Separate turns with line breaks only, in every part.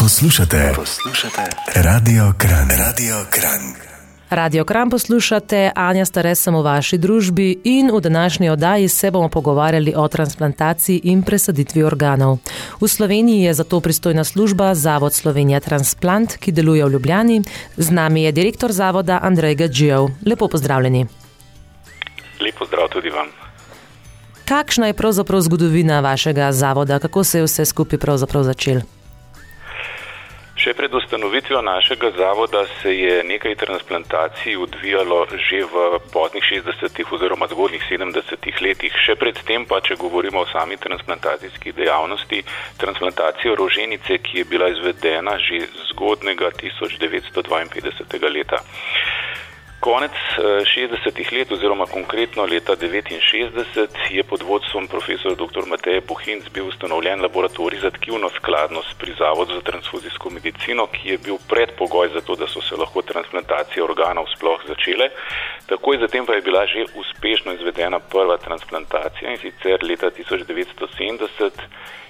Poslušate, poslušate, Radio Kran, Radio Kran.
Radio Kran poslušate, Anja Stare sem v vaši družbi in v današnji oddaji se bomo pogovarjali o transplantaciji in presaditvi organov. V Sloveniji je zato pristojna služba Zavod Slovenija Transplant, ki deluje v Ljubljani. Z nami je direktor zavoda Andrej Gadžijev. Lepo pozdravljeni.
Lepo zdrav tudi vam.
Kakšna je pravzaprav zgodovina vašega zavoda, kako se je vse skupaj pravzaprav začelo?
Še pred ustanovitvijo našega zavoda se je nekaj transplantacij odvijalo že v poznih 60-ih oziroma zgodnjih 70-ih letih. Še predtem pa, če govorimo o sami transplantacijski dejavnosti, transplantacijo roženice, ki je bila izvedena že zgodnega 1952. leta. Konec 60-ih eh, let oziroma konkretno leta 1969 je pod vodstvom profesora dr. Mateja Bohinc bil ustanovljen laboratorij za tkivno skladnost pri Zavodu za transfuzijsko medicino, ki je bil predpogoj za to, da so se lahko transplantacije organov sploh začele. Takoj zatem pa je bila že uspešno izvedena prva transplantacija in sicer leta 1970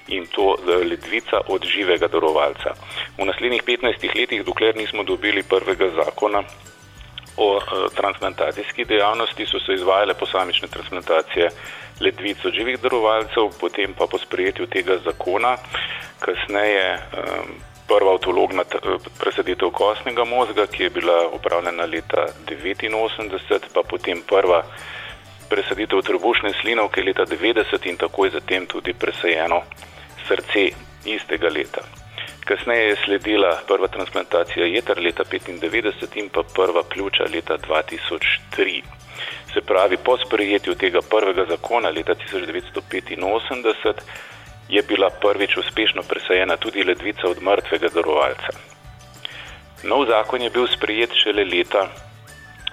in to ledvica od živega darovalca. V naslednjih 15 letih, dokler nismo dobili prvega zakona, o e, transplantacijski dejavnosti so se izvajale posamične transplantacije ledvic od živih darovalcev, potem pa po sprejetju tega zakona, kasneje prva autologna presaditev kostnega mozga, ki je bila upravljena leta 1989, pa potem prva presaditev trebušne slinovke leta 1990 in takoj zatem tudi presajeno srce istega leta. Kasneje je sledila prva transplantacija jeter leta 1995 in pa prva pljuča leta 2003. Se pravi, po sprejetju tega prvega zakona leta 1985 je bila prvič uspešno presajena tudi ledvica od mrtvega darovalca. Nov zakon je bil sprejet šele leta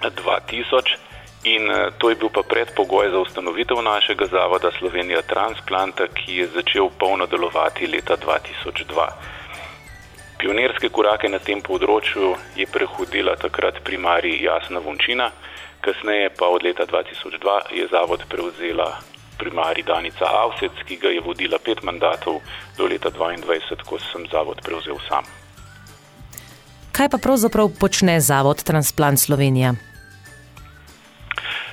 2000 in eh, to je bil pa predpogoj za ustanovitev našega zavoda Slovenija Transplanta, ki je začel polno delovati leta 2002. Pionirske korake na tem področju je prehodila takrat primarij Jasna Vončina, kasneje pa od leta 2002 je zavod prevzela primarij Danica Avsec, ki ga je vodila pet mandatov do leta 2022, ko sem zavod prevzel sam.
Kaj pa pravzaprav počne zavod Transplant Slovenija?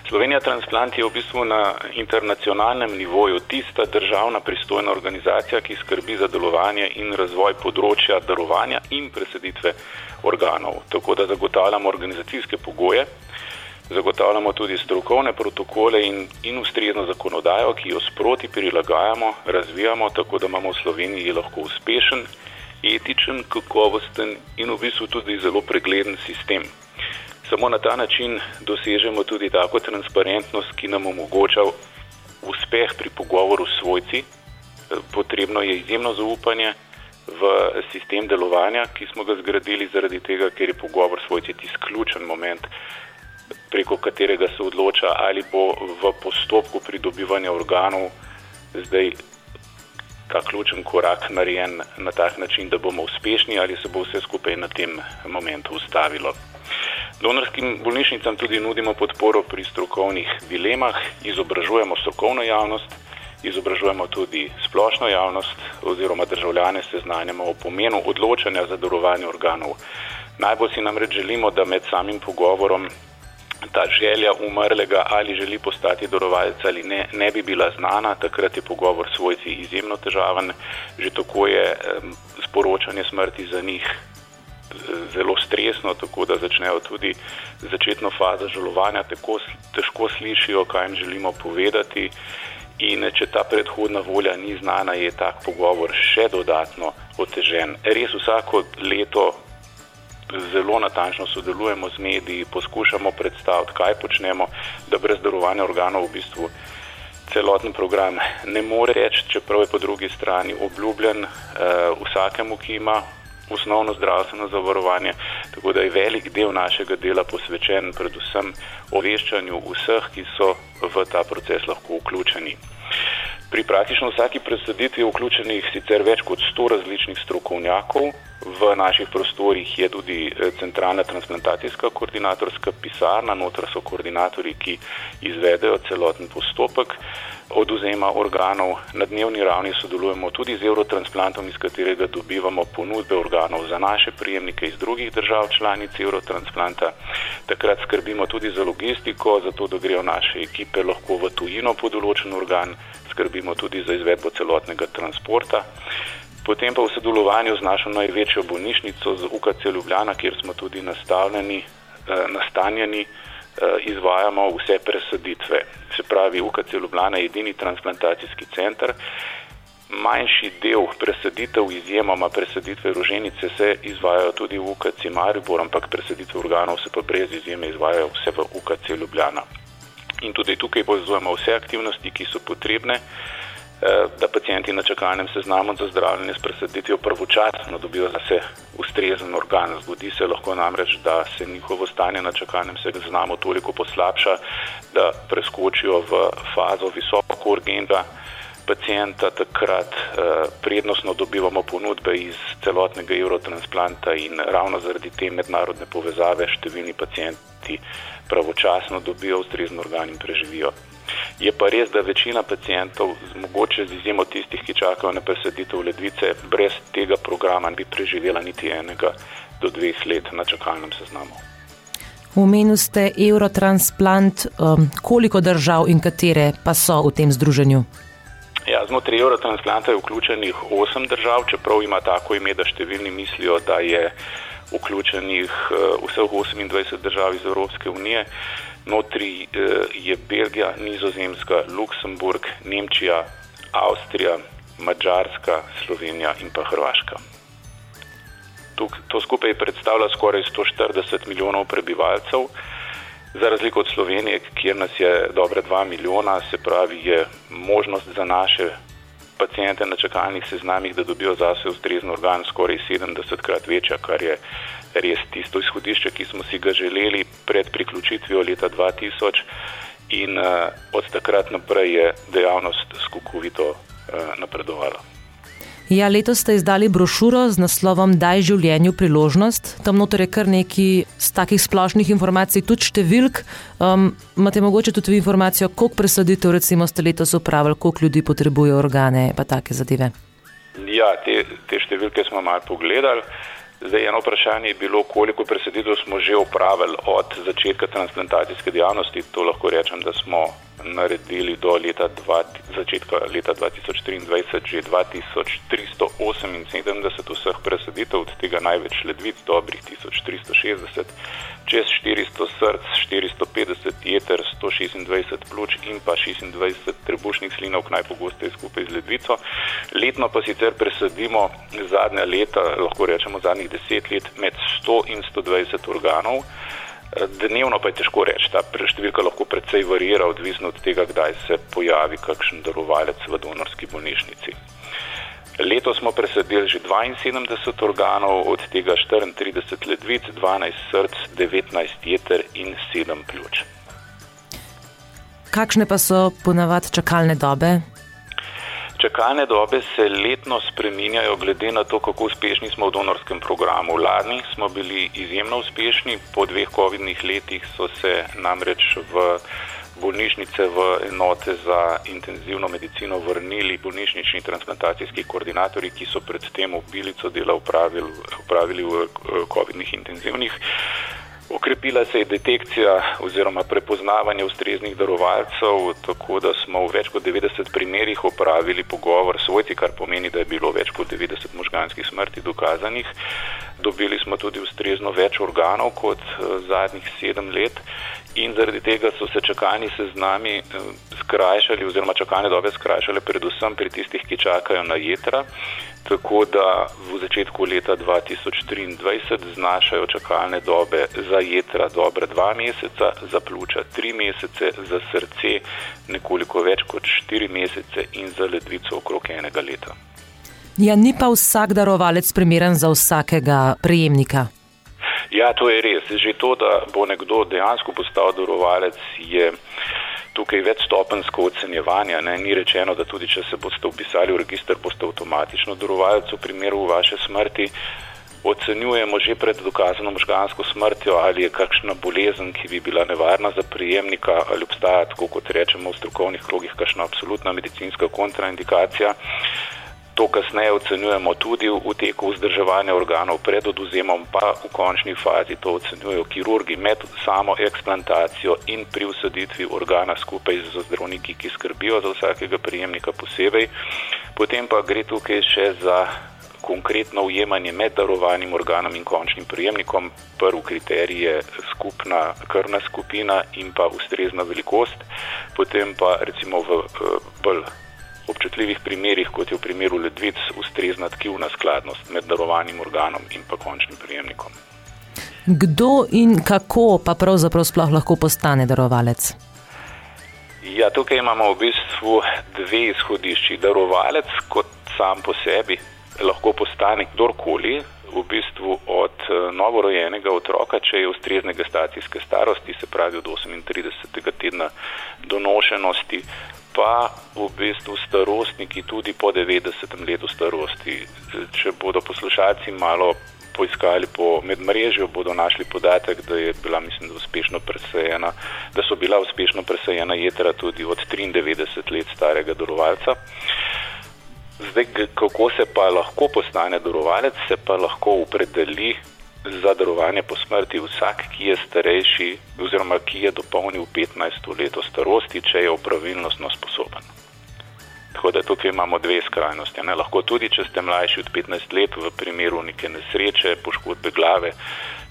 Slovenija Transplant je v bistvu na internacionalnem nivoju tista državna pristojna organizacija, ki skrbi za delovanje in razvoj področja darovanja in preseditve organov. Tako da zagotavljamo organizacijske pogoje, zagotavljamo tudi strokovne protokole in, in ustrezno zakonodajo, ki jo sproti prilagajamo, razvijamo, tako da imamo v Sloveniji lahko uspešen, etičen, kakovosten in v bistvu tudi zelo pregleden sistem. Samo na ta način dosežemo tudi tako transparentnost, ki nam omogoča uspeh pri pogovoru s svojci. Potrebno je izjemno zaupanje v sistem delovanja, ki smo ga zgradili zaradi tega, ker je pogovor s svojci tisti ključen moment, preko katerega se odloča, ali bo v postopku pridobivanja organov zdaj ta ključen korak narejen na tak način, da bomo uspešni ali se bo vse skupaj na tem momentu ustavilo. Donorskim bolnišnicam tudi nudimo podporo pri strokovnih dilemah, izobražujemo strokovno javnost, izobražujemo tudi splošno javnost oziroma državljane seznanjamo o pomenu odločanja za darovanje organov. Najbolj si namreč želimo, da med samim pogovorom ta želja umrlega ali želi postati darovalec ali ne, ne bi bila znana, takrat je pogovor s svojci izjemno težaven, že tako je sporočanje smrti za njih zelo stresno, tako da začnejo tudi začetno fazo žalovanja, tako težko slišijo, kaj jim želimo povedati. In če ta predhodna volja ni znana, je tak pogovor še dodatno otežen. Res vsako leto zelo natančno sodelujemo z mediji, poskušamo predstaviti, kaj počnemo, da brez darovanja organov v bistvu celoten program ne more reči, čeprav je po drugi strani obljubljen uh, vsakemu, ki ima osnovno zdravstveno zavarovanje, tako da je velik del našega dela posvečen predvsem oveščanju vseh, ki so v ta proces lahko vključeni. Pri praktično vsaki predstavitvi je vključenih sicer več kot 100 različnih strokovnjakov. V naših prostorih je tudi eh, centralna transplantacijska koordinatorska pisarna, notr so koordinatorji, ki izvedejo celoten postopek oduzema organov. Na dnevni ravni sodelujemo tudi z Eurotransplantom, iz katerega dobivamo ponudbe organov za naše prijemnike iz drugih držav članic Eurotransplanta. Takrat skrbimo tudi za logistiko, zato da grejo naše ekipe lahko v tujino po določen organ skrbimo tudi za izvedbo celotnega transporta. Potem pa v sodelovanju z našo največjo bolnišnico, z UKC Ljubljana, kjer smo tudi nastavljeni, eh, nastanjeni, eh, izvajamo vse presaditve. Se pravi, UKC Ljubljana je edini transplantacijski center. Manjši del presaditev, izjemoma presaditve roženice, se izvajajo tudi v UKC Maribor, ampak presaditve organov se pa brez izjeme izvajajo vse v UKC Ljubljana in tudi tukaj povezujemo vse aktivnosti, ki so potrebne, eh, da pacijenti na čakalnem seznamu za zdravljenje s presaditvijo pravočasno dobijo zase ustrezen organ. Zgodi se lahko namreč, da se njihovo stanje na čakalnem seznamu toliko poslabša, da preskočijo v fazo visoko urgenta. Pacijenta takrat eh, prednostno dobivamo ponudbe iz celotnega eurotransplanta in ravno zaradi te mednarodne povezave številni pacijenti pravočasno dobijo ustrezen organ in preživijo. Je pa res, da večina pacijentov, mogoče z izjemo tistih, ki čakajo na presaditev ledvice, brez tega programa ne bi preživela niti enega do dveh let na čakalnem seznamu.
Omenili ste Eurotransplant, um, koliko držav in katere pa so v tem združenju?
Ja, znotraj Eurotransplanta je vključenih osem držav, čeprav ima tako ime, da številni mislijo, da je vključenih eh, vseh 28 držav iz Evropske unije. Notri eh, je Belgija, Nizozemska, Luksemburg, Nemčija, Avstrija, Mačarska, Slovenija in pa Hrvaška. To skupaj predstavlja skoraj 140 milijonov prebivalcev, za razliko od Slovenije, kjer nas je dobre 2 milijona, se pravi, je možnost za naše pacijente na čakalnih seznamih, da dobijo zase ustrezen organ, skoraj 70 krat večja, kar je res tisto izhodišče, ki smo si ga želeli pred priključitvijo leta 2000 in uh, od takrat naprej je dejavnost skokovito uh, napredovala.
Ja, letos ste izdali brošuro z naslovom Daj življenju priložnost. Tam noter je kar nekaj takih splošnih informacij, tudi številk. Um, imate mogoče tudi informacijo, koliko presaditev recimo ste letos upravili, koliko ljudi potrebuje organe, pa take zadeve.
Ja, te, te številke smo malo pogledali. Zdaj, eno vprašanje je bilo, koliko presaditev smo že upravili od začetka transplantacijske dejavnosti. To lahko rečem, da smo naredili do leta dva, začetka leta 2023 že 2378 vseh presaditev, od tega največ ledvic, dobrih 1360, čez 400 src, 450 jeter, 126 pljuč in pa 26 trebušnih slinov, najpogosteje skupaj z ledvico. Letno pa sicer presadimo zadnja leta, lahko rečemo zadnjih deset let, med 100 in 120 organov. Dnevno pa je težko reči, ta številka lahko precej varira, odvisno od tega, kdaj se pojavi kakšen darovalec v donorski bolnišnici. Leto smo presadili že 72 organov, od tega 34 ledvic, 12 src, 19 jeter in 7 pljuč.
Kakšne pa so ponavadi čakalne dobe?
Čakalne dobe se letno spreminjajo glede na to, kako uspešni smo v donorskem programu. Lani smo bili izjemno uspešni, po dveh COVID-nih letih so se namreč v bolnišnice, v enote za intenzivno medicino vrnili bolnišnični transplantacijski koordinatorji, ki so predtem v bilico dela upravili, upravili v eh, COVID-nih intenzivnih. Okrepila se je detekcija oziroma prepoznavanje ustreznih darovalcev, tako da smo v več kot 90 primerjih opravili pogovor s svojci, kar pomeni, da je bilo več kot 90 možganskih smrti dokazanih. Dobili smo tudi ustrezno več organov kot eh, zadnjih sedem let in zaradi tega so se čakalni seznami eh, skrajšali oziroma čakalne dobe skrajšale predvsem pri tistih, ki čakajo na jedra. Tako da v začetku leta 2023 znašajo čakalne dobe za jedra dobre dva meseca, za pljuča tri mesece, za srce nekoliko več kot štiri mesece in za ledvico okrog enega leta.
Ja, ni pa vsak darovalec primeren za vsakega prejemnika.
Ja, to je res. Že to, da bo nekdo dejansko postal darovalec, je tukaj večstopensko ocenjevanje. Ne? Ni rečeno, da tudi če se boste upisali v registr, boste avtomatično darovalec v primeru vaše smrti. Ocenjujemo že pred dokazano možgansko smrtjo, ali je kakšna bolezen, ki bi bila nevarna za prijemnika, ali obstaja, tako kot rečemo v strokovnih krogih, kakšna absolutna medicinska kontraindikacija. To kasneje ocenjujemo tudi v teku vzdrževanja organov pred oduzemom, pa v končni fazi to ocenjujejo kirurgi med samo eksplantacijo in pri usaditvi organa skupaj z zdravniki, ki skrbijo za vsakega prijemnika posebej. Potem pa gre tukaj še za konkretno ujemanje med darovanim organom in končnim prijemnikom. Prvi kriterij je skupna krvna skupina in pa ustrezna velikost, potem pa recimo v bolj občutljivih primerjih, kot je v primeru ledvic, ustrezna tkivna skladnost med darovanim organom in pa končnim prijemnikom.
Kdo in kako pa pravzaprav sploh lahko postane darovalec?
Ja, tukaj imamo v bistvu dve izhodišči. Darovalec kot sam po sebi lahko postane kdorkoli, v bistvu od eh, novorojenega otroka, če je ustrezne gestacijske starosti, se pravi od 38. tedna donošenosti, pa v bistvu starostniki tudi po 90. letu starosti. Če bodo poslušalci malo poiskali po medmrežju, bodo našli podatek, da je bila, mislim, da uspešno presajena, da so bila uspešno presajena jedra tudi od 93 let starega dorovalca. Zdaj, kako se pa lahko postane dorovalec, se pa lahko opredeli za darovanje po smrti vsak, ki je starejši oziroma ki je dopolnil 15 let starosti, če je upravilnostno sposoben. Tako da tukaj imamo dve skrajnosti. Ne? Lahko tudi, če ste mlajši od 15 let v primeru neke nesreče, poškodbe glave,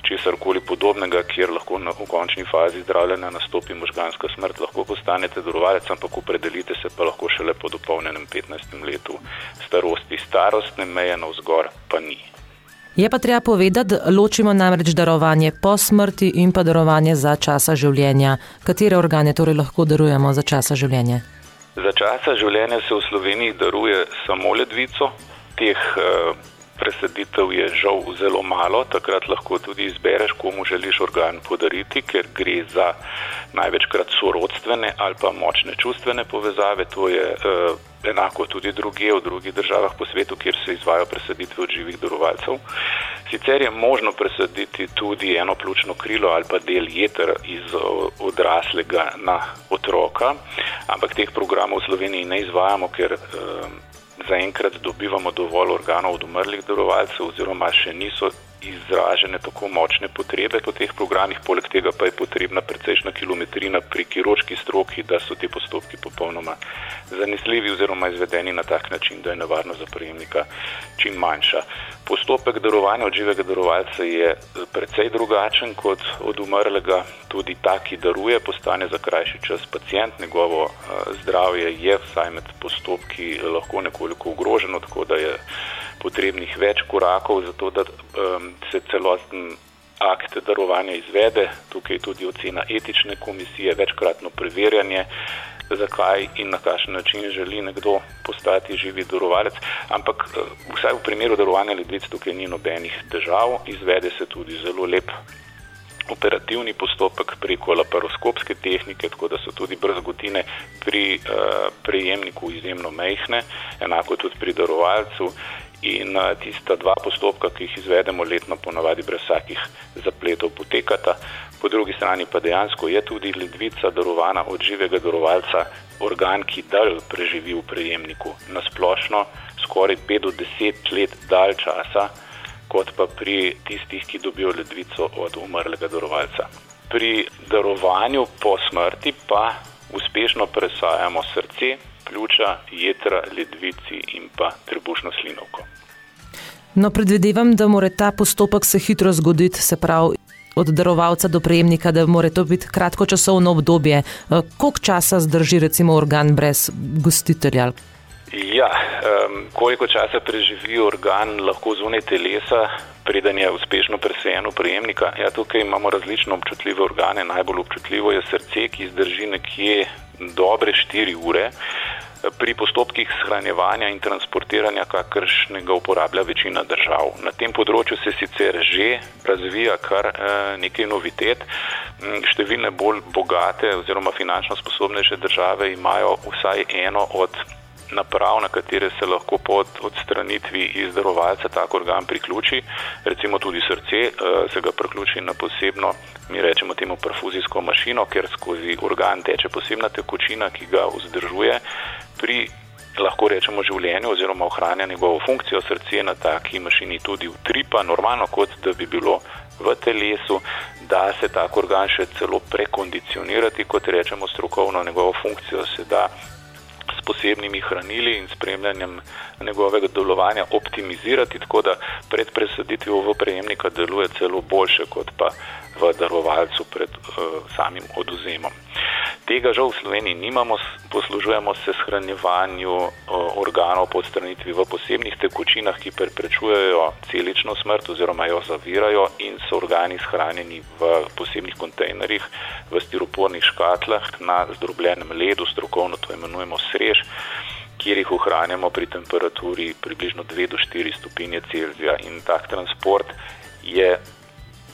česar koli podobnega, kjer lahko na, v končni fazi zdravljenja nastopi možganska smrt, lahko postanete darovalec, ampak opredelite se pa lahko šele po dopolnjenem 15 letu starosti. Starostne meje na vzgor pa ni.
Je pa treba povedati, da ločimo namreč darovanje po smrti in pa darovanje za časa življenja. Katere organe torej lahko darujemo za časa življenja?
Za časa življenja se v Sloveniji daruje samo ledvico. Teh uh, presaditev je žal zelo malo, takrat lahko tudi izbereš, komu želiš organ podariti, ker gre za največkrat sorodstvene ali pa močne čustvene povezave. To je uh, enako tudi druge v drugih državah po svetu, kjer se izvajo presaditve od živih darovalcev. Sicer je možno presaditi tudi eno pljučno krilo ali pa del jeter iz odraslega na otroka, ampak teh programov v Sloveniji ne izvajamo, ker uh, zaenkrat dobivamo dovolj organov od umrlih darovalcev, oziroma še niso izražene tako močne potrebe po teh programih, poleg tega pa je potrebna precejšna kilometrina pri kiročki stroki, da so ti postopki popolnoma zanesljivi oziroma izvedeni na tak način, da je nevarno za prejemnika čim manjša. Postopek darovanja od živega darovalca je eh, precej drugačen kot od umrlega, tudi ta, ki daruje, postane za krajši čas pacijent, njegovo uh, zdravje je vsaj med postopki lahko nekoliko ogroženo, tako da je potrebnih več korakov, zato da um, se celoten akt darovanja izvede. Tukaj je tudi ocena etične komisije, večkratno preverjanje, zakaj in na kakšen način želi nekdo postati živi darovalec. Ampak uh, vsaj v primeru darovanja ledvic tukaj ni nobenih težav, izvede se tudi zelo lep. Operativni postopek preko laparoskopske tehnike, tako da so tudi brzgotine pri uh, prejemniku izjemno mehne, enako tudi pri darovalcu in tista dva postopka, ki jih izvedemo letno, ponavadi brez vsakih zapletov potekata. Po drugi strani pa dejansko je tudi ledvica darovana od živega darovalca, organ, ki dalj preživi v prejemniku. Nasplošno skoraj 5 do 10 let dalj časa, kot pa pri tistih, ki dobijo ledvico od umrlega darovalca. Pri darovanju po smrti pa uspešno presajamo srce, pljuča, jedra, ledvici in pa trebušno slinovko.
No, predvidevam, da mora ta postopek se hitro zgoditi, se pravi od darovalca do prejemnika, da mora to biti kratko časovno obdobje. Eh, koliko časa zdrži recimo organ brez gostitelja?
Ja, um, koliko časa preživi organ lahko zunaj telesa, preden je uspešno presejen v prejemnika? Ja, tukaj imamo različne občutljive organe. Najbolj občutljivo je srce, ki zdrži nekje dobre 4 ure. pri postopkih shranjevanja in transportiranja, kakršnega uporablja večina držav. Na tem področju se sicer že razvija kar eh, nekaj novitet. Mm, številne bolj bogate oziroma finančno sposobnejše države imajo vsaj eno od naprav, na katere se lahko po odstranitvi izdarovalca tak organ priključi, recimo tudi srce, eh, se ga priključi na posebno, mi rečemo temu perfuzijsko mašino, ker skozi organ teče posebna tekočina, ki ga vzdržuje. Pri lahko rečemo življenju oziroma ohranja njegovo funkcijo srce na taki mašini tudi utripa, normalno kot da bi bilo v telesu, da se tak organ še celo prekondicionirati, kot rečemo strokovno, njegovo funkcijo se da posebnimi hranili in spremljanjem njegovega delovanja optimizirati, tako da pred presaditvijo v prejemnika deluje celo boljše kot pa v darovalcu pred uh, samim oduzemom. Tega žal v Sloveniji nimamo, poslužujemo se shranjevanju uh, organov po odstranitvi v posebnih tekočinah, ki preprečujejo celično smrt oziroma jo zavirajo in so organi shranjeni v posebnih kontejnerjih, v stiropornih škatlah na zdrobljenem ledu, strokovno to imenujemo srež kjer jih ohranjamo pri temperaturi približno 2 do 4 stopinje Celzija in tak transport je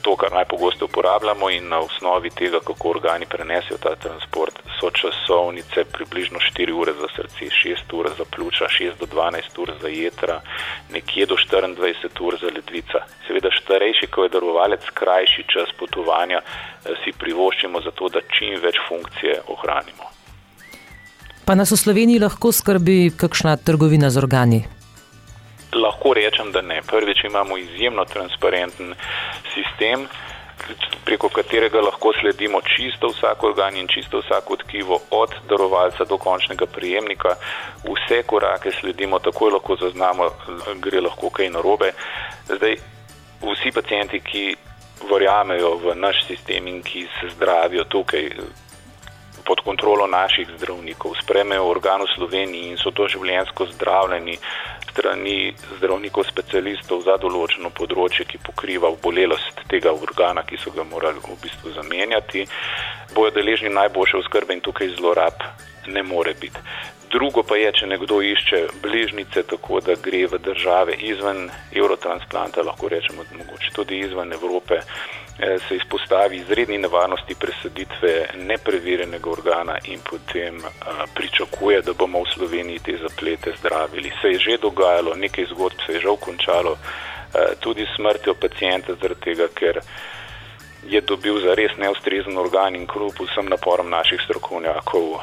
to, kar najpogosteje uporabljamo in na osnovi tega, kako organi prenesijo ta transport, so časovnice približno 4 ure za srce, 6 ur za pljuča, 6 do 12 ur za jedra, nekje do 24 ur za ledvica. Seveda, starejši, ko je darovalec, krajši čas potovanja eh, si privoščimo za to, da čim več funkcije ohranimo.
Pa nas v Sloveniji lahko skrbi kakšna trgovina z organi?
Lahko rečem, da ne. Prvič imamo izjemno transparenten sistem, preko katerega lahko sledimo čisto vsak organ in čisto vsako tkivo od darovalca do končnega prijemnika. Vse korake sledimo, takoj lahko zaznamo, gre lahko kaj narobe. Zdaj, vsi pacijenti, ki verjamejo v naš sistem in ki se zdravijo tukaj pod kontrolo naših zdravnikov, spremejo organ v Sloveniji in so to življensko zdravljeni, strani zdravnikov specialistov za določeno področje, ki pokriva obolelost tega organa, ki so ga morali v bistvu zamenjati, bojo deležni najboljše oskrbe in tukaj zlorab ne more biti. Drugo pa je, če nekdo išče bližnjice, tako da gre v države izven eurotransplanta, lahko rečemo, mogoče tudi izven Evrope, se izpostavi izredni nevarnosti presaditve nepreverjenega organa in potem eh, pričakuje, da bomo v Sloveniji te zaplete zdravili. Se je že dogajalo, nekaj zgodb se je že končalo, eh, tudi smrtjo pacijenta zaradi tega, ker je dobil za res neustrezen organ in kljub vsem naporom naših strokovnjakov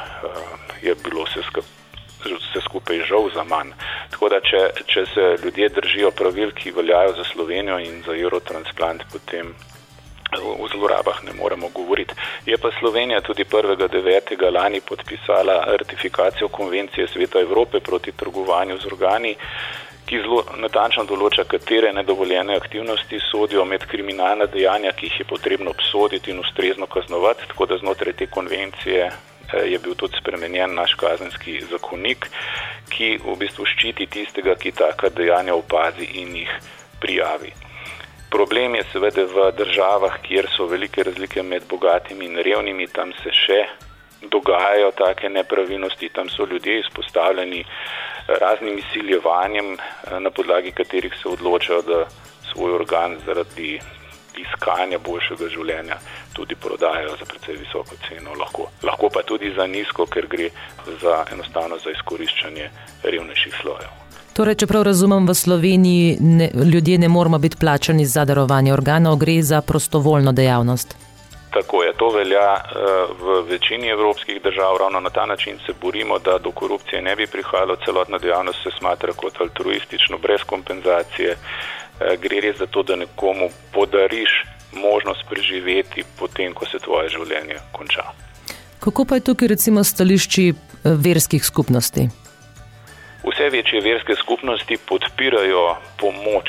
je bilo vse skupaj vse skupaj žal za manj. Tako da, če, če se ljudje držijo pravil, ki veljajo za Slovenijo in za Eurotransplant, potem o zlorabah ne moremo govoriti. Je pa Slovenija tudi 1.9. lani podpisala ratifikacijo konvencije Sveta Evrope proti trgovanju z organi, ki zelo natančno določa, katere nedovoljene aktivnosti sodijo med kriminalna dejanja, ki jih je potrebno obsoditi in ustrezno kaznovati. Tako da znotraj te konvencije Eh, je bil tudi spremenjen naš kazenski zakonik, ki v bistvu ščiti tistega, ki taka dejanja opazi in jih prijavi. Problem je seveda v državah, kjer so velike razlike med bogatimi in revnimi, tam se še dogajajo take nepravilnosti, tam so ljudje izpostavljeni raznim izsiljevanjem, eh, na podlagi katerih se odločajo, da svoj organ zaradi iskanja boljšega življenja tudi prodajajo za precej visoko ceno, lahko, lahko pa tudi za nizko, ker gre za enostavno za izkoriščanje revnejših slojev.
Torej, če prav razumem, v Sloveniji ne, ljudje ne moramo biti plačani za darovanje organov, gre za prostovoljno dejavnost.
Tako je, to velja uh, v večini evropskih držav. Ravno na ta način se borimo, da do korupcije ne bi prihajalo. Celotna dejavnost se smatra kot altruistično, brez kompenzacije. Uh, gre res za to, da nekomu podariš možnost preživeti, potem ko se tvoje življenje konča.
Kako pa je tukaj, recimo, stališči eh, verskih skupnosti?
Vse večje verske skupnosti podpirajo pomoč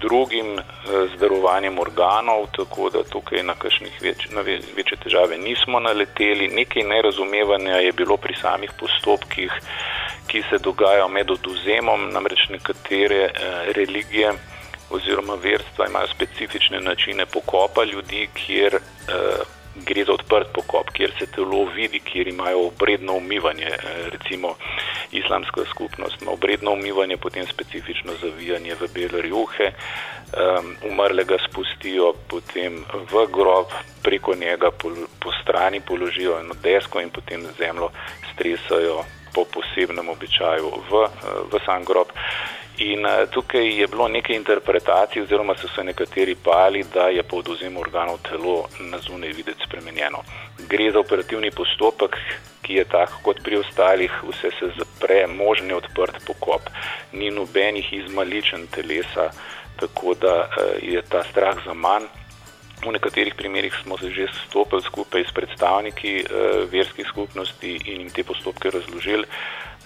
drugim z eh, darovanjem organov, tako da tukaj na kakšnih več, na večje težave nismo naleteli. Nekaj nerazumevanja je bilo pri samih postopkih, ki se dogajajo med oduzemom, namreč nekatere eh, religije oziroma verstva imajo specifične načine pokopa ljudi, kjer eh, gre za odprt pokop, kjer se telo vidi, kjer imajo obredno umivanje, recimo islamska skupnost ima obredno umivanje, potem specifično zavijanje v bele rjuhe, um, umrlega spustijo potem v grob, preko njega po, po strani položijo eno desko in potem zemljo stresajo po posebnem običaju v, v sam grob. In uh, tukaj je bilo nekaj interpretacij, oziroma so se nekateri bali, da je po oduzemu organov telo na zunaj videti spremenjeno. Gre za operativni postopek, ki je tak kot pri ostalih, vse se zapre, možen je odprt pokop, ni nobenih izmaličen telesa, tako da uh, je ta strah za manj. V nekaterih primerjih smo se že stopili skupaj s predstavniki uh, verskih skupnosti in jim te postopke razložili.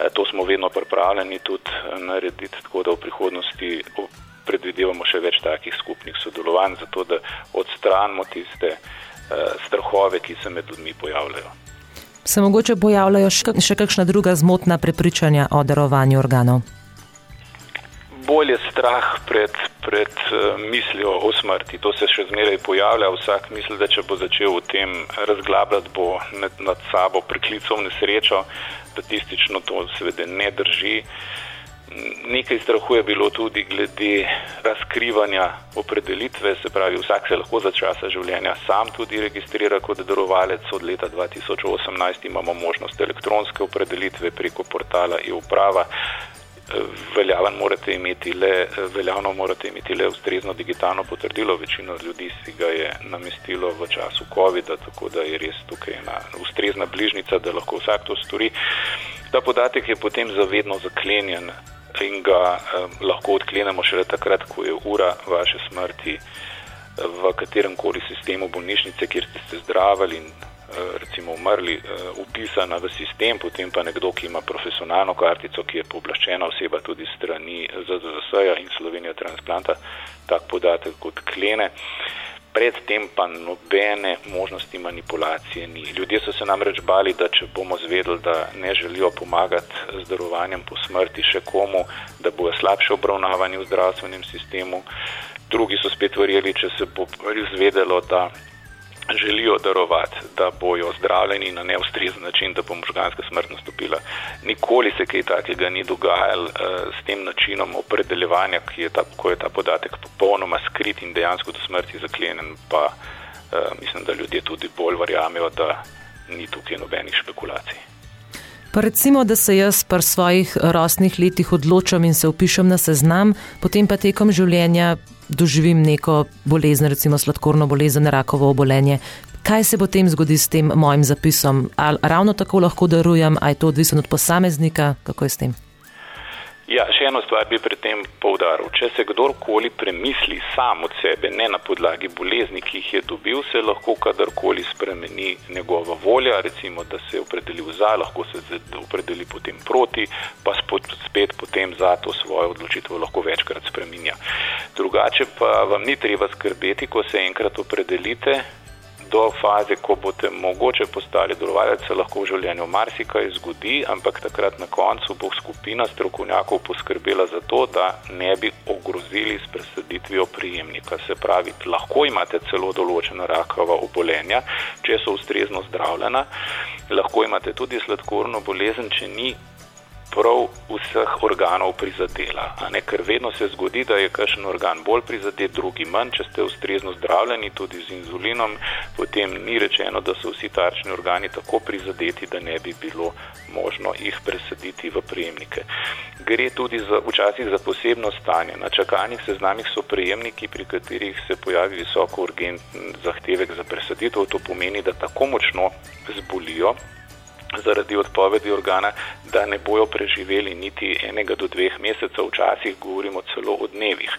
Eh, to smo vedno pripravljeni tudi eh, narediti, tako da v prihodnosti predvidevamo še več takih skupnih sodelovanj, zato da odstranimo tiste uh, strahove, ki se med ljudmi pojavljajo.
Se mogoče pojavljajo še, kakšna druga zmotna prepričanja o darovanju organov?
Bolje strah pred, pred mislijo o smrti. To se še zmeraj pojavlja. Vsak misli, da če bo začel o tem razglabljati, bo nad, nad sabo priklical nesrečo. Statistično to seveda ne drži. Nekaj strahu je bilo tudi glede razkrivanja opredelitve, se pravi, vsak se lahko za časa življenja sam tudi registrira kot darovalec. Od leta 2018 imamo možnost elektronske opredelitve preko portala e-uprava veljaven morate imeti le, veljavno morate imeti le ustrezno digitalno potrdilo. Večino ljudi si ga je namestilo v času COVID-a, tako da je res tukaj ena ustrezna bližnica, da lahko vsak to stori. Ta podatek je potem zavedno zaklenjen in ga eh, lahko odklenemo šele takrat, ko je ura vaše smrti v katerem koli sistemu bolnišnice, kjer ste se zdravili in Eh, recimo umrli, upisana eh, v sistem, potem pa nekdo, ki ima profesionalno kartico, ki je pooblaščena oseba tudi strani ZZS-ja in Slovenija transplanta, tak podatek kot klene. Predtem pa nobene možnosti manipulacije ni. Ljudje so se namreč bali, da če bomo zvedeli, da ne želijo pomagati z darovanjem po smrti še komu, da bojo slabše obravnavani v zdravstvenem sistemu. Drugi so spet verjeli, če se bo izvedelo, da želijo darovati, da bojo zdravljeni na neustrezen način, da bo možganska smrt nastopila. Nikoli se kaj takega ni dogajalo uh, s tem načinom opredeljevanja, je ta, ko je ta podatek popolnoma skrit in dejansko do smrti zaklenjen, pa uh, mislim, da ljudje tudi bolj verjamejo, da ni tukaj nobenih špekulacij.
Pa recimo, da se jaz pri svojih rostnih letih odločam in se upišem na seznam, potem pa tekom življenja doživim neko bolezen, recimo sladkorno bolezen, rakovo obolenje. Kaj se potem zgodi s tem mojim zapisom? Ali ravno tako lahko darujem, ali je to odvisno od posameznika, kako je s tem?
Ja, še eno stvar bi pri tem povdaril. Če se kdorkoli premisli sam od sebe, ne na podlagi bolezni, ki jih je dobil, se lahko kadarkoli spremeni njegova volja, recimo, da se je opredelil za, lahko se opredeli potem proti, pa spet potem za to svojo odločitev lahko večkrat spreminja. Drugače pa vam ni treba skrbeti, ko se enkrat opredelite, do faze, ko boste mogoče postali delovalec, se lahko v življenju marsikaj zgodi, ampak takrat na koncu bo skupina strokovnjakov poskrbela za to, da ne bi ogrozili s presaditvijo prijemnika. Se pravi, lahko imate celo določena rakava obolenja, če so ustrezno zdravljena, lahko imate tudi sladkorno bolezen, če ni prav vseh organov prizadela. Ker vedno se zgodi, da je kakšen organ bolj prizadet, drugi manj. Če ste ustrezno zdravljeni tudi z inzulinom, potem ni rečeno, da so vsi tarčni organi tako prizadeti, da ne bi bilo možno jih presaditi v prejemnike. Gre tudi za, včasih za posebno stanje. Na čakalnih seznamih so prejemniki, pri katerih se pojavi visoko urgentni zahtevek za presaditev. To pomeni, da tako močno zbolijo zaradi odpovedi organa, da ne bojo preživeli niti enega do dveh mesecev, včasih govorimo celo o dnevih.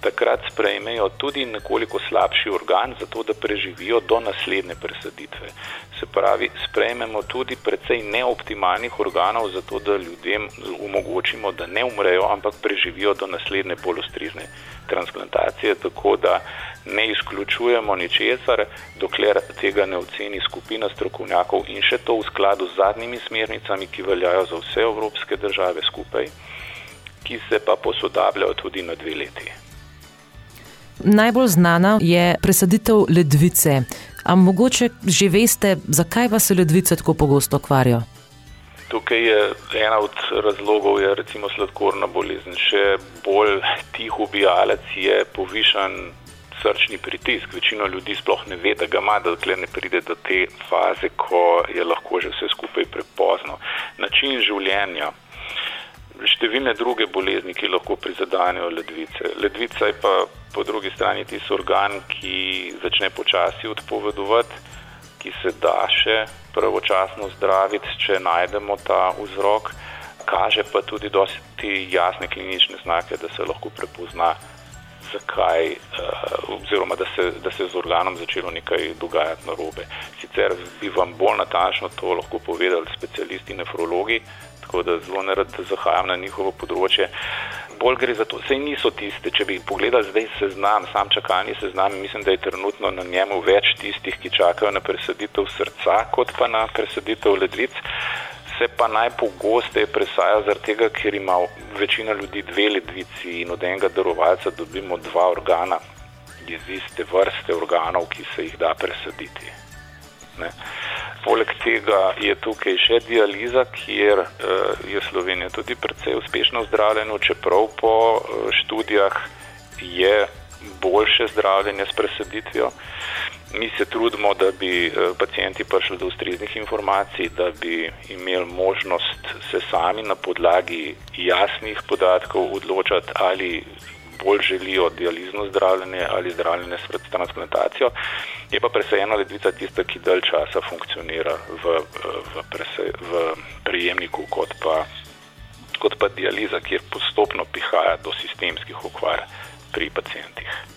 Takrat sprejmejo tudi nekoliko slabši organ, zato da preživijo do naslednje presaditve. Se pravi, sprejmemo tudi precej neoptimalnih organov, zato da ljudem omogočimo, da ne umrejo, ampak preživijo do naslednje bolj ustrezne transplantacije. Tako da ne izključujemo ničesar, dokler tega ne oceni skupina strokovnjakov in še to v skladu z zadnjimi smernicami, ki veljajo za vse evropske države skupaj, ki se pa posodabljajo tudi na dve leti.
Najbolj znana je presaditev ledvice. Ampak mogoče že veste, zakaj vas ledvice tako pogosto kvarijo?
Tukaj je ena od razlogov, je recimo sladkorna bolezen. Še bolj tih ubijalec je povišan srčni pritisk. Večina ljudi sploh ne ve, da ga ima, dokler ne pride do te faze, ko je lahko že vse skupaj prepozno. Način življenja, številne druge bolezni, ki lahko prizadanejo ledvice. Ledvica je pa po drugi strani tisti organ, ki začne počasi odpovedovati, ki se da še pravočasno zdraviti, če najdemo ta vzrok. Kaže pa tudi dosti jasne klinične znake, da se lahko prepozna zakaj, uh, oziroma da se, da se z organom začelo nekaj dogajati na robe. Sicer bi vam bolj natančno to lahko povedali specialisti nefrologi, tako da zelo ne rad zahajam na njihovo področje. Bolj gre za to, sej niso tiste, če bi pogledali zdaj seznam, sam čakalni seznam, mislim, da je trenutno na njemu več tistih, ki čakajo na presaditev srca, kot pa na presaditev ledvic se pa najpogosteje presaja zaradi tega, ker ima večina ljudi dve ledvici in od enega darovalca dobimo dva organa iz iste vrste organov, ki se jih da presaditi. Ne. Poleg tega je tukaj še dializa, kjer uh, je Slovenija tudi precej uspešno zdravljena, čeprav po uh, študijah je boljše zdravljenje s presaditvijo. Mi se trudimo, da bi eh, pacijenti prišli do ustreznih informacij, da bi imeli možnost se sami na podlagi jasnih podatkov odločati, ali bolj želijo dializno zdravljenje ali zdravljenje s transplantacijo. Je pa presejena ledvica tista, ki dalj časa funkcionira v, v, prese, v prijemniku, kot pa, kot pa dializa, kjer postopno prihaja do sistemskih okvar pri pacijentih.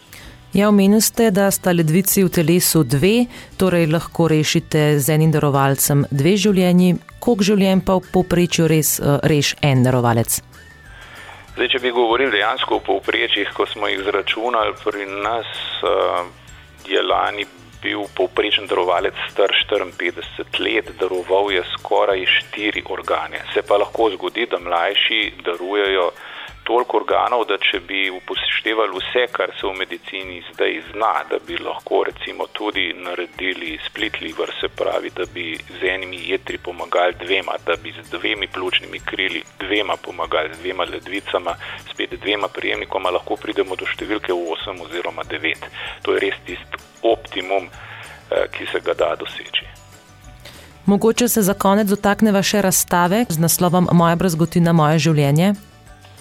Ja, omenili ste, da sta ledvici v telesu dve, torej lahko rešite z enim darovalcem dve življenji, koliko življenj pa v povprečju res uh, reš en darovalec?
Zdaj, če bi govorili dejansko o povprečjih, ko smo jih zračunali, pri nas uh, je lani bil povprečen darovalec star 54 let, daroval je skoraj štiri organe. Se pa lahko zgodi, da mlajši darujejo toliko organov, da če bi upoštevali vse, kar se v medicini zdaj zna, da bi lahko recimo tudi naredili split liver, se pravi, da bi z enimi jetri pomagali dvema, da bi z dvemi pljučnimi krili dvema pomagali, z dvema ledvicama, spet dvema prijemnikoma, lahko pridemo do številke 8 oziroma 9. To je res tisti optimum, eh, ki se ga da doseči.
Mogoče se za konec dotakneva še razstave z naslovom Moja brazgotina, moje življenje.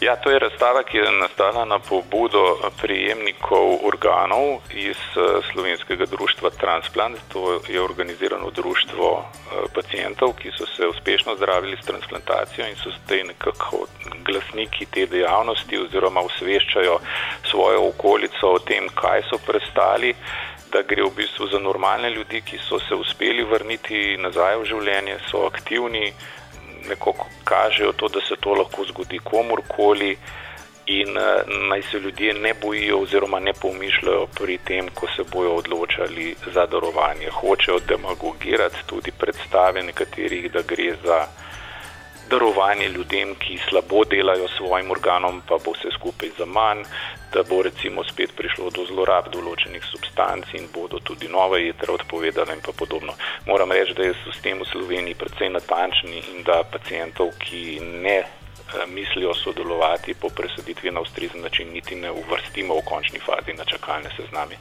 Ja, to je razstava, ki je nastala na pobudo prijemnikov organov iz eh, slovenskega društva Transplant. To je organizirano društvo eh, pacijentov, ki so se uspešno zdravili s transplantacijo in so zdaj nekako glasniki te dejavnosti oziroma usveščajo svojo okolico o tem, kaj so prestali da gre v bistvu za normalne ljudi, ki so se uspeli vrniti nazaj v življenje, so aktivni, nekako kažejo to, da se to lahko zgodi komorkoli in uh, naj se ljudje ne bojijo oziroma ne pomišljajo pri tem, ko se bojo odločali za darovanje. Hočejo demagogirati tudi predstave nekaterih, da gre za darovanje ljudem, ki slabo delajo svojim organom, pa bo vse skupaj za manj, da bo recimo spet prišlo do zlorab določenih substanc in bodo tudi nove jedre odpovedali in podobno. Moram reči, da je sistem v Sloveniji precej natančen in da pacijentov, ki ne eh, mislijo sodelovati po presaditvi na ustrezen način, niti ne uvrstimo v končni fazi na čakalne sezname.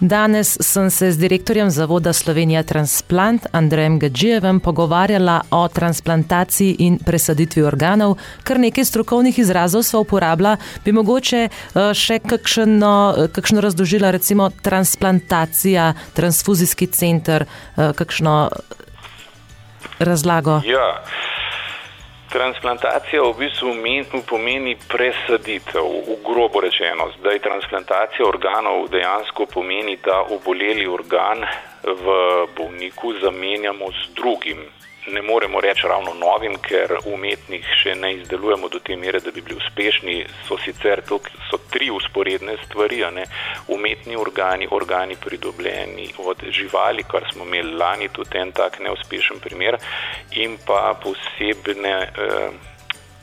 Danes sem se z direktorjem Zavoda Slovenija Transplant Andrejem Gadžijevem pogovarjala o transplantaciji in presaditvi organov, kar nekaj strokovnih izrazov sva uporabila, bi mogoče eh, še kakšno, eh, kakšno razložila, recimo transplantacija, transfuzijski center, eh, kakšno razlago.
Ja. Transplantacija v bistvu pomeni presaditev, v grobo rečeno. Zdaj, transplantacija organov dejansko pomeni, da oboleli organ v bolniku zamenjamo z drugim ne moremo reči ravno novim, ker umetnih še ne izdelujemo do te mere, da bi bili uspešni. So sicer to so tri usporedne stvari, ne? umetni organi, organi pridobljeni od živali, kar smo imeli lani, tudi en tak neuspešen primer, in pa posebne eh,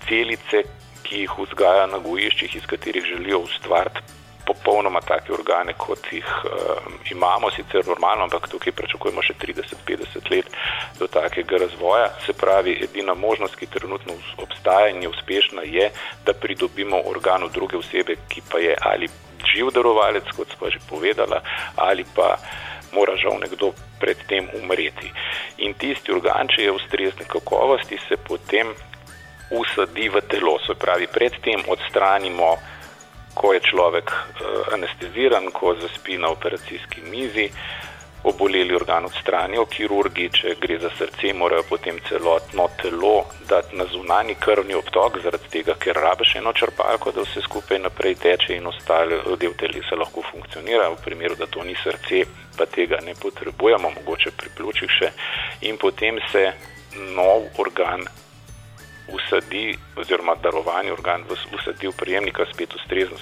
celice, ki jih vzgaja na gojiščih, iz katerih želijo ustvariti popolnoma take organe, kot jih uh, imamo, sicer normalno, ampak tukaj pričakujemo še 30-50 let do takega razvoja. Se pravi, edina možnost, ki trenutno obstaja in je uspešna, je, da pridobimo organ od druge osebe, ki pa je ali živ darovalec, kot smo že povedala, ali pa mora žal nekdo predtem umreti. In tisti organ, če je ustrezne kakovosti, se potem usadi v telo, se pravi, predtem odstranimo ko je človek uh, anesteziran, ko zaspi na operacijski mizi, oboleli organ odstranijo, kirurgi, če gre za srce, morajo potem celotno telo dati na zunani krvni obtok, zaradi tega, ker rabiš eno črpalko, da vse skupaj naprej teče in ostale del telesa lahko funkcionira. V primeru, da to ni srce, pa tega ne potrebujemo, mogoče pri pljučih še. In potem se nov organ usadi, oziroma darovani organ usadi v prijemnika spet ustrezno,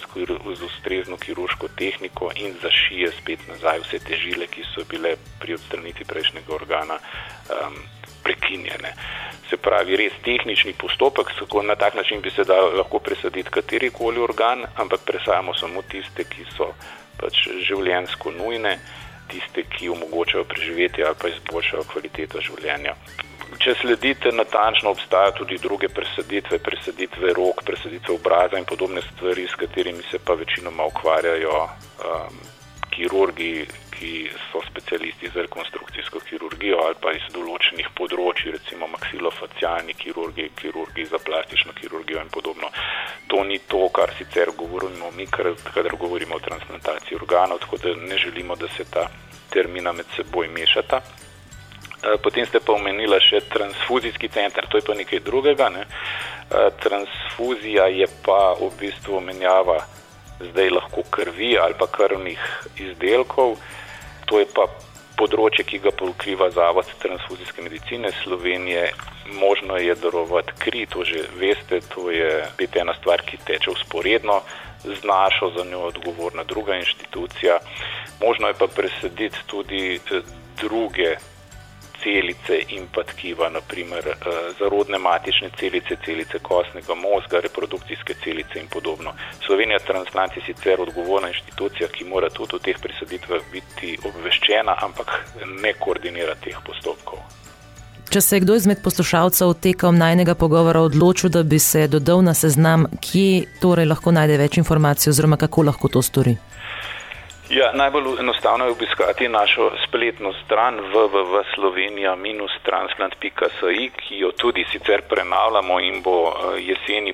z ustrezno kirurško tehniko in zašije spet nazaj vse te žile, ki so bile pri odstranitvi prejšnjega organa um, prekinjene. Se pravi, res tehnični postopek, kako na tak način bi se da lahko presaditi katerikoli organ, ampak presajamo samo tiste, ki so pač življensko nujne, tiste, ki omogočajo preživetje ali pa izboljšajo kvaliteto življenja če sledite natančno, obstajajo tudi druge presaditve, presaditve rok, presaditve obraza in podobne stvari, s katerimi se pa večinoma ukvarjajo um, kirurgi, ki so specialisti za rekonstrukcijsko kirurgijo ali pa iz določenih področji, recimo maksilofacialni kirurgi, kirurgi za plastično kirurgijo in podobno. To ni to, kar sicer govorimo mi, kadar govorimo o transplantaciji organov, tako da ne želimo, da se ta termina med seboj mešata. Eh, potem ste pa omenila še transfuzijski center, to je pa nekaj drugega. Ne? Eh, transfuzija je pa v bistvu menjava zdaj lahko krvi ali pa krvnih izdelkov. To je pa področje, ki ga pokriva Zavod transfuzijske medicine Slovenije. Možno je darovati kri, to že veste, to je biti ena stvar, ki teče usporedno z našo, za njo odgovorna druga inštitucija. Možno je pa presediti tudi eh, druge celice in pa tkiva, naprimer eh, zarodne matične celice, celice kostnega mozga, reprodukcijske celice in podobno. Slovenija transplant je sicer odgovorna inštitucija, ki mora tudi o teh prisaditvah biti obveščena, ampak ne koordinira teh postopkov.
Če se je kdo izmed poslušalcev tekom najnega pogovora odločil, da bi se dodal na seznam, kje torej lahko najde več informacij oziroma kako lahko to stori?
Ja, najbolj enostavno je obiskati našo spletno stran www.slovenija-transplant.si, ki jo tudi sicer prenavljamo in bo eh, jeseni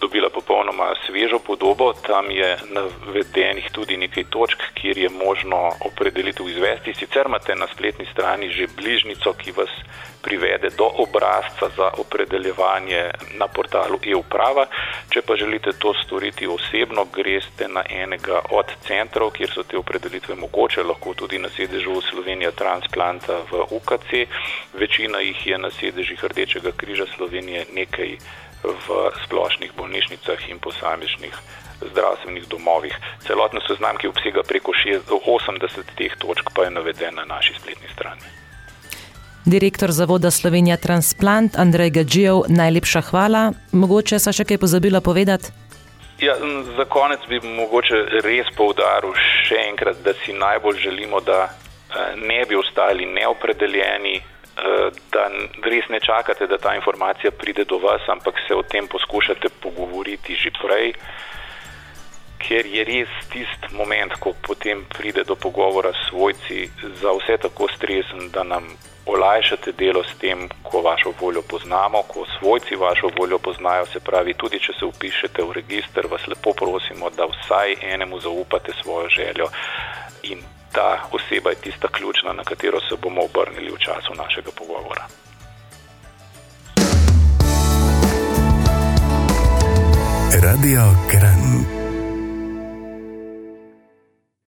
dobila popolnoma svežo podobo. Tam je navedenih tudi nekaj točk, kjer je možno opredelitev izvesti. Sicer imate na spletni strani že bližnico, ki vas privede do obrazca za opredeljevanje na portalu e-uprava. Če pa želite to storiti osebno, greste na enega od centrov, kjer so te opredelitve mogoče, lahko tudi na sedežu Slovenija Transplanta v UKC. Večina jih je na sedežih Rdečega križa Slovenije, nekaj v splošnih bolnišnicah in posamičnih zdravstvenih domovih. Celotno seznam, ki obsega preko 80 teh točk, pa je naveden na naši spletni strani.
Direktor Zavoda Slovenija Transplant Andrej Gađijev, najlepša hvala. Mogoče so še kaj pozabila povedati?
Ja, za konec bi mogoče res povdaril še enkrat, da si najbolj želimo, da eh, ne bi ostali neopredeljeni, da res ne čakate, da ta informacija pride do vas, ampak se o tem poskušate pogovoriti že prej, ker je res tisti moment, ko potem pride do pogovora s svojci, za vse tako stresen, da nam olajšate delo s tem, ko vašo voljo poznamo, ko svojci vašo voljo poznajo, se pravi, tudi če se upišete v registr, vas lepo prosimo, da vsaj enemu zaupate svojo željo in ta oseba je tista ključna, na katero se bomo obrnili v času našega pogovora. Radio Kran.